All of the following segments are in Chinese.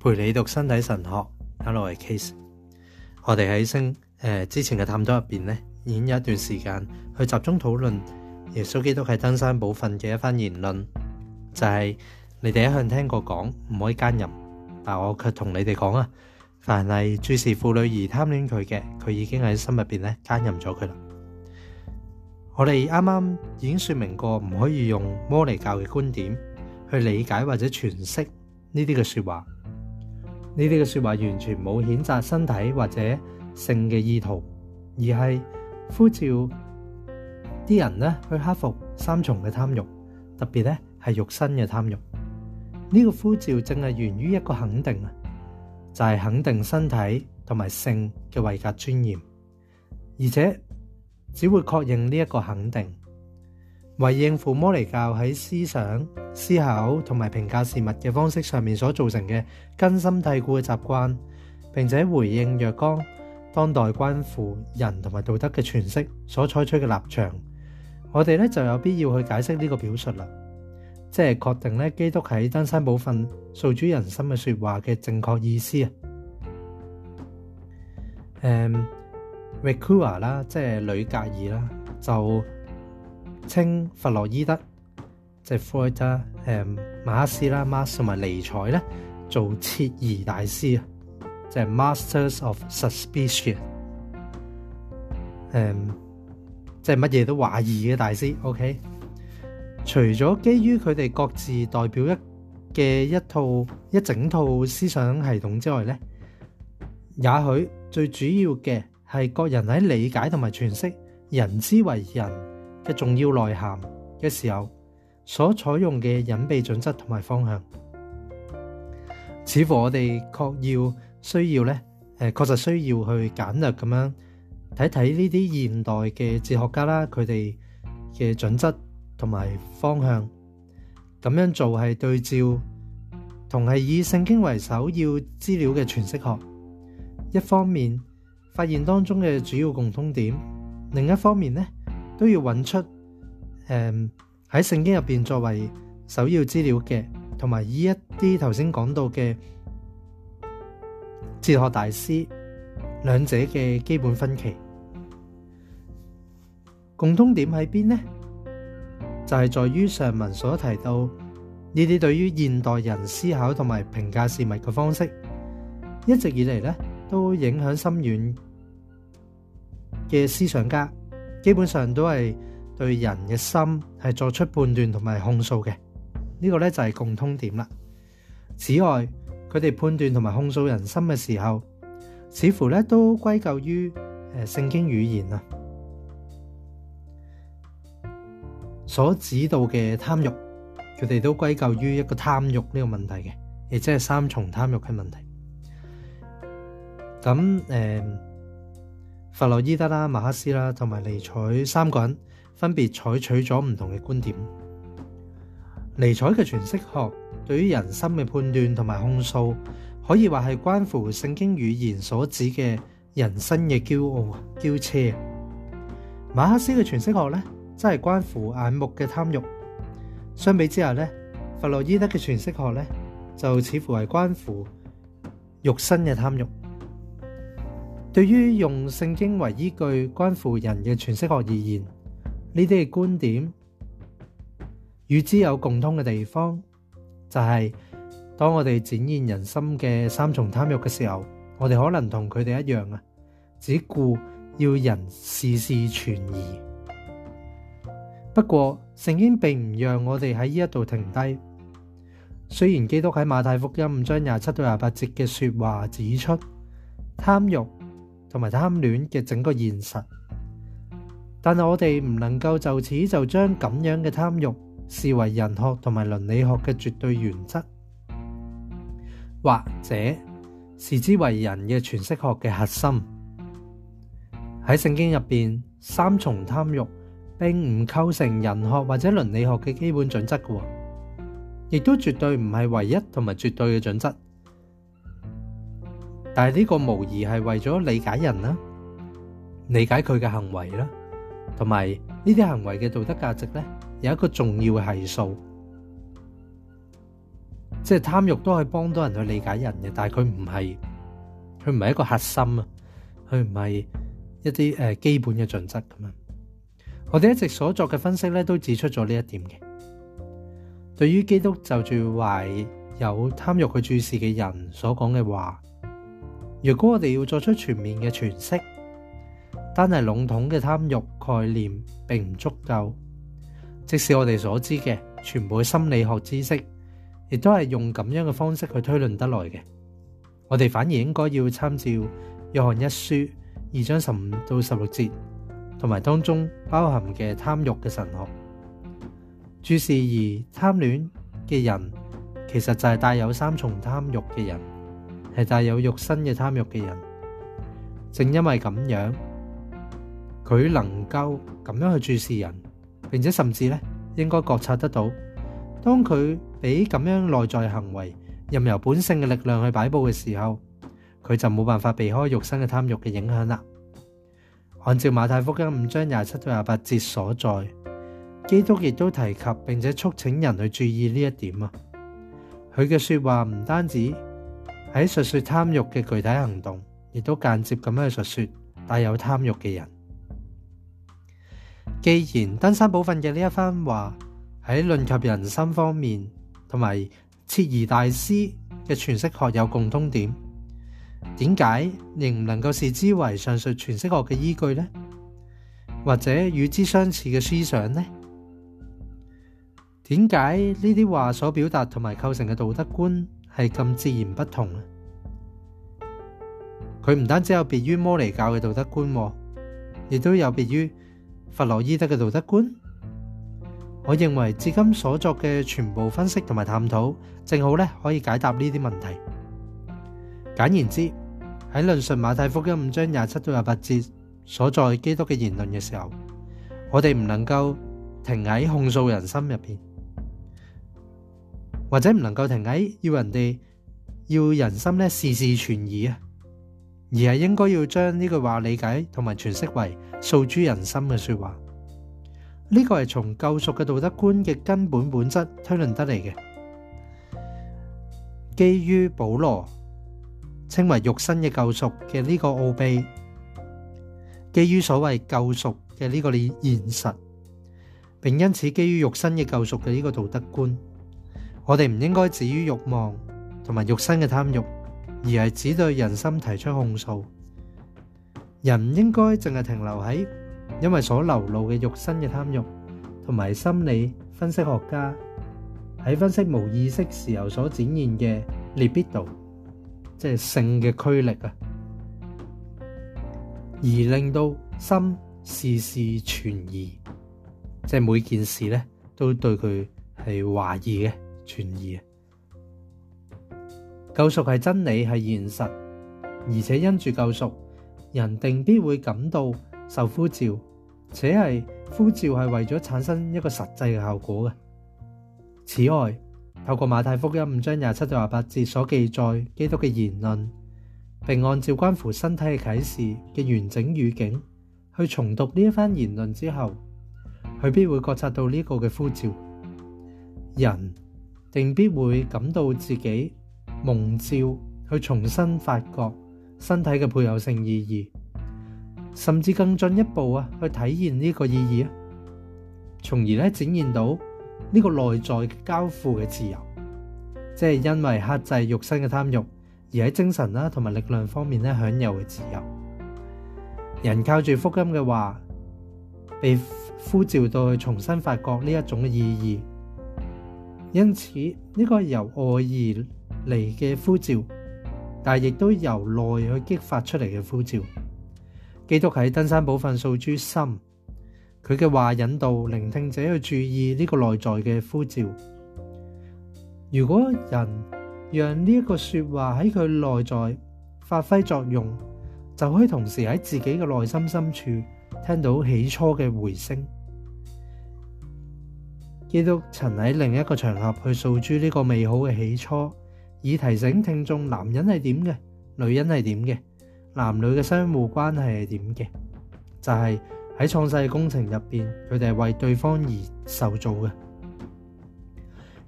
陪你读身体神学，hello，系 Case。我哋喺星诶之前嘅探讨入边经有一段时间去集中讨论耶稣基督喺登山宝训嘅一番言论，就系你哋一向听过讲唔可以奸淫，但我却同你哋讲啊，凡系注视妇女而贪恋佢嘅，佢已经喺心入边咧奸淫咗佢啦。我哋啱啱已经说明过，唔可以用摩尼教嘅观点去理解或者诠释呢啲嘅说话。呢啲嘅说话完全冇谴责身体或者性嘅意图，而系呼召啲人呢去克服三重嘅贪欲，特别呢系肉身嘅贪欲。呢个呼召正系源于一个肯定啊，就系肯定身体同埋性嘅位格尊严，而且只会确认呢一个肯定。為應付摩尼教喺思想、思考同埋評價事物嘅方式上面所造成嘅根深蒂固嘅習慣，並且回應若干當代關乎人同埋道德嘅诠釋所採取嘅立場，我哋咧就有必要去解釋呢個表述啦，即係確定咧基督喺登山寶訓訴主人心嘅说話嘅正確意思啊。誒，Recua 啦，即係女格爾啦，就。称弗洛伊德即系 Freud，诶，马克思啦，m a 马，同埋尼采咧做切疑大师，即系 Masters of suspicion，诶，即系乜嘢都怀疑嘅大师。OK，除咗基于佢哋各自代表一嘅一套一整套思想系统之外咧，也许最主要嘅系各人喺理解同埋诠释人之为人。嘅重要内涵嘅时候，所采用嘅隐蔽准则同埋方向，似乎我哋确要需要咧，诶，确实需要去简略咁样睇睇呢啲现代嘅哲学家啦，佢哋嘅准则同埋方向，咁样做系对照同系以圣经为首要资料嘅诠释学，一方面发现当中嘅主要共通点，另一方面咧。都要揾出，诶喺圣经入边作为首要资料嘅，同埋以一啲头先讲到嘅哲学大师两者嘅基本分歧，共通点喺边呢？就系在于上文所提到呢啲对于现代人思考同埋评价事物嘅方式，一直以嚟咧都影响深远嘅思想家。基本上都系对人嘅心系作出判断同埋控诉嘅，呢个呢就系共通点啦。此外，佢哋判断同埋控诉人心嘅时候，似乎呢都归咎于诶圣经语言啊，所指导嘅贪欲，佢哋都归咎于一个贪欲呢个问题嘅，亦即系三重贪欲嘅问题。咁诶。弗洛伊德啦、马克思啦同埋尼采三个人分别采取咗唔同嘅观点。尼采嘅诠释学对于人心嘅判断同埋控诉，可以话系关乎圣经语言所指嘅人生嘅骄傲、骄奢。马克思嘅诠释学呢，真系关乎眼目嘅贪欲。相比之下呢，弗洛伊德嘅诠释学呢，就似乎系关乎肉身嘅贪欲。对于用圣经为依据关乎人嘅诠释学而言，呢啲嘅观点与之有共通嘅地方，就系当我哋展现人心嘅三重贪欲嘅时候，我哋可能同佢哋一样啊，只顾要人事事全疑。不过圣经并唔让我哋喺呢一度停低，虽然基督喺马太福音五章廿七到廿八节嘅说话指出贪欲。同埋貪戀嘅整個現實，但系我哋唔能夠就此就將咁樣嘅貪欲視為人學同埋倫理學嘅絕對原則，或者視之為人嘅全释學嘅核心。喺聖經入边，三重貪欲並唔構成人學或者倫理學嘅基本準則嘅喎，亦都絕對唔係唯一同埋絕對嘅準則。但系呢个无疑系为咗理解人啦，理解佢嘅行为啦，同埋呢啲行为嘅道德价值呢，有一个重要嘅系数，即系贪欲都可以帮到人去理解人嘅。但系佢唔系佢唔系一个核心啊，佢唔系一啲诶基本嘅准则咁啊。我哋一直所作嘅分析呢，都指出咗呢一点嘅。对于基督就住怀有贪欲去注视嘅人所讲嘅话。如果我哋要作出全面嘅诠释，单系笼统嘅贪欲概念并唔足够。即使我哋所知嘅全部嘅心理学知识，亦都系用咁样嘅方式去推论得来嘅。我哋反而应该要参照约翰一书二章十五到十六节，同埋当中包含嘅贪欲嘅神学。注释二：贪恋嘅人，其实就系带有三重贪欲嘅人。系带有肉身嘅贪欲嘅人，正因为咁样，佢能够咁样去注视人，并且甚至咧应该觉察得到，当佢俾咁样内在行为任由本性嘅力量去摆布嘅时候，佢就冇办法避开肉身嘅贪欲嘅影响啦。按照马太福音五章廿七到廿八节所在，基督亦都提及并且促请人去注意呢一点啊。佢嘅说话唔单止。喺述说贪欲嘅具体行动，亦都间接咁样去述说带有贪欲嘅人。既然登山宝训嘅呢一番话喺论及人心方面，同埋切而大师嘅诠释学有共通点，点解仍唔能够视之为上述诠释学嘅依据呢？或者与之相似嘅思想呢？点解呢啲话所表达同埋构成嘅道德观？系咁自然不同佢唔单止有别于摩尼教嘅道德观，亦都有别于弗洛伊德嘅道德观。我认为至今所作嘅全部分析同埋探讨，正好咧可以解答呢啲问题。简言之，喺论述马太福音五章廿七到廿八节所在基督嘅言论嘅时候，我哋唔能够停喺控诉人心入边。或者唔能够停喺要人哋要人心咧事事全疑啊，而系应该要将呢句话理解同埋诠释为诉诸人心嘅说话。呢个系从救赎嘅道德观嘅根本本质推论得嚟嘅，基于保罗称为肉身嘅救赎嘅呢个奥秘，基于所谓救赎嘅呢个现实，并因此基于肉身嘅救赎嘅呢个道德观。我哋唔應該止於慾望同埋肉身嘅貪欲，而係只對人心提出控訴。人唔應該淨係停留喺因為所流露嘅肉身嘅貪欲，同埋心理分析學家喺分析無意識時候所展現嘅劣必度，即係性嘅驅力啊，而令到心事事存疑，即係每件事咧都對佢係懷疑嘅。存疑救赎系真理，系现实，而且因住救赎，人定必会感到受呼召，且系呼召系为咗产生一个实际嘅效果嘅。此外，透过马太福音五章廿七到廿八节所记载基督嘅言论，并按照关乎身体嘅启示嘅完整语境去重读呢一番言论之后，佢必会觉察到呢个嘅呼召人。定必会感到自己蒙照去重新发觉身体嘅配偶性意义，甚至更进一步啊，去体现呢个意义啊，从而咧展现到呢个内在交付嘅自由，即系因为克制肉身嘅贪欲，而喺精神啦同埋力量方面咧享有嘅自由。人靠住福音嘅话，被呼召到去重新发觉呢一种嘅意义。因此，呢个由外而嚟嘅呼召，但亦都由内去激发出嚟嘅呼召。基督喺登山宝分诉诸心，佢嘅话引导聆听者去注意呢个内在嘅呼召。如果人让呢一个说话喺佢内在发挥作用，就可以同时喺自己嘅内心深处听到起初嘅回声。基督曾喺另一个场合去诉诸呢个美好嘅起初，以提醒听众：男人系点嘅，女人系点嘅，男女嘅相互关系系点嘅，就系喺创世工程入边，佢哋系为对方而受造嘅。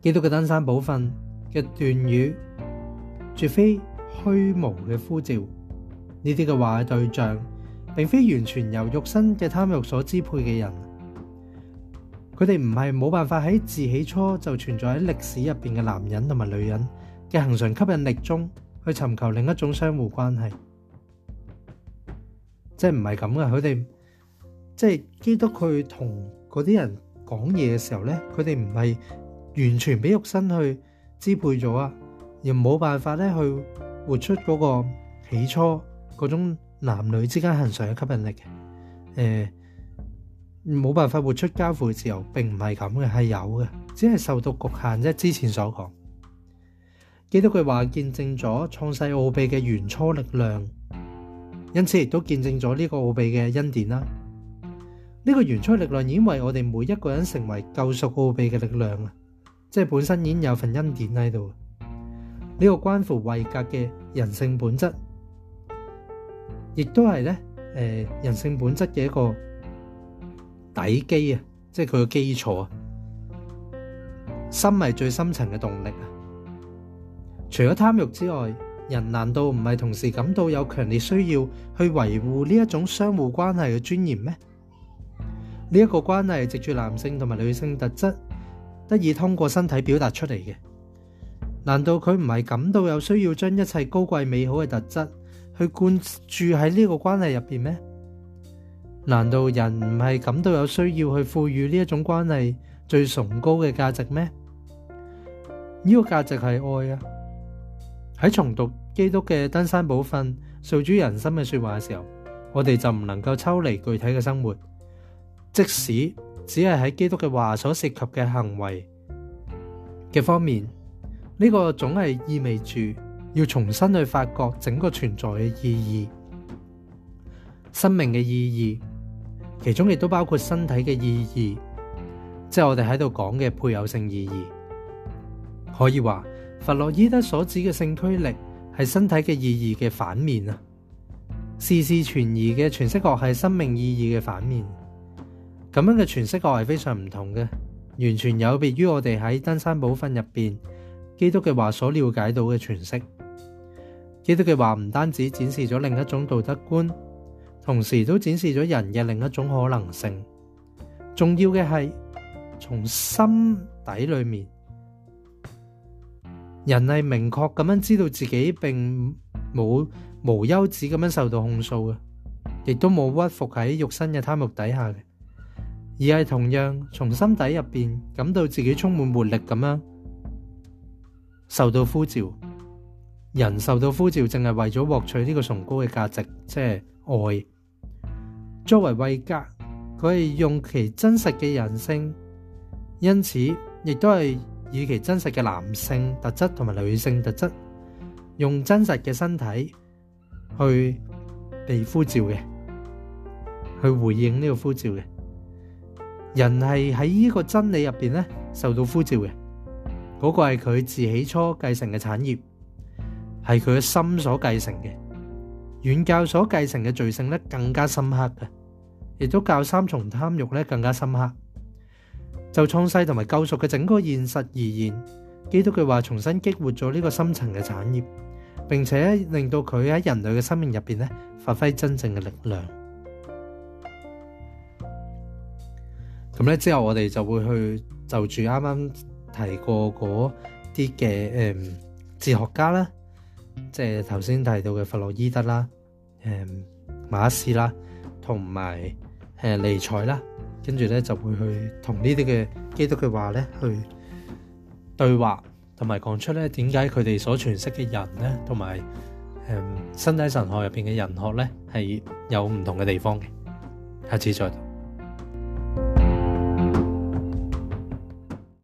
基督嘅登山宝训嘅段语，绝非虚无嘅呼召。呢啲嘅话嘅对象，并非完全由肉身嘅贪欲所支配嘅人。佢哋唔系冇办法喺自起初就存在喺历史入边嘅男人同埋女人嘅恒常吸引力中去寻求另一种相互关系，即系唔系咁噶。佢哋即系基督佢同嗰啲人讲嘢嘅时候咧，佢哋唔系完全俾肉身去支配咗啊，而冇办法咧去活出嗰个起初嗰种男女之间恒常嘅吸引力嘅，诶。冇办法活出交付嘅自由，并唔系咁嘅，系有嘅，只系受到局限啫。之前所讲，几得佢话见证咗创世奥秘嘅原初力量，因此亦都见证咗呢个奥秘嘅恩典啦。呢个原初力量已经为我哋每一个人成为救赎奥秘嘅力量啊！即系本身已经有份恩典喺度。呢个关乎慧格嘅人性本质，亦都系咧诶人性本质嘅一个。底基啊，即系佢嘅基础啊，心系最深层嘅动力啊。除咗贪欲之外，人难道唔系同时感到有强烈需要去维护呢一种相互关系嘅尊严咩？呢一个关系藉住男性同埋女性特质得以通过身体表达出嚟嘅，难道佢唔系感到有需要将一切高贵美好嘅特质去灌注喺呢个关系入边咩？难道人唔系感到有需要去赋予呢一种关系最崇高嘅价值咩？呢个价值系爱啊！喺重读基督嘅登山宝训、受主人心嘅说话嘅时候，我哋就唔能够抽离具体嘅生活，即使只系喺基督嘅话所涉及嘅行为嘅方面，呢个总系意味住要重新去发觉整个存在嘅意义、生命嘅意义。其中亦都包括身体嘅意义，即系我哋喺度讲嘅配偶性意义。可以话，弗洛伊德所指嘅性驱力系身体嘅意义嘅反面啊。事事全疑嘅诠释学系生命意义嘅反面。咁样嘅诠释学系非常唔同嘅，完全有别于我哋喺登山宝训入边，基督嘅话所了解到嘅诠释。基督嘅话唔单止展示咗另一种道德观。同时都展示咗人嘅另一种可能性。重要嘅系从心底里面，人系明确咁样知道自己并冇无休止咁样受到控诉嘅，亦都冇屈服喺肉身嘅贪欲底下嘅，而系同样从心底入边感到自己充满活力咁样受到呼召。人受到呼召，净系为咗获取呢个崇高嘅价值，即系爱。作为伟格，佢系用其真实嘅人性，因此亦都系以其真实嘅男性特质同埋女性特质，用真实嘅身体去被呼召嘅，去回应呢个呼召嘅。人系喺呢个真理入边咧受到呼召嘅，嗰个系佢自起初继承嘅产业，系佢嘅心所继承嘅，远教所继承嘅罪性咧更加深刻嘅。亦都较三重貪欲咧更加深刻。就創世同埋救赎嘅整個現實而言，基督嘅話重新激活咗呢個深層嘅產業，並且令到佢喺人類嘅生命入边咧發揮真正嘅力量。咁咧之後我哋就會去就住啱啱提過嗰啲嘅诶哲學家啦，即系頭先提到嘅弗洛伊德啦、誒馬斯啦同埋。诶尼財啦，跟住咧就會去同呢啲嘅基督嘅話咧去對話，同埋講出咧點解佢哋所傳释嘅人咧，同埋诶身體神學入边嘅人學咧係有唔同嘅地方嘅。下次再。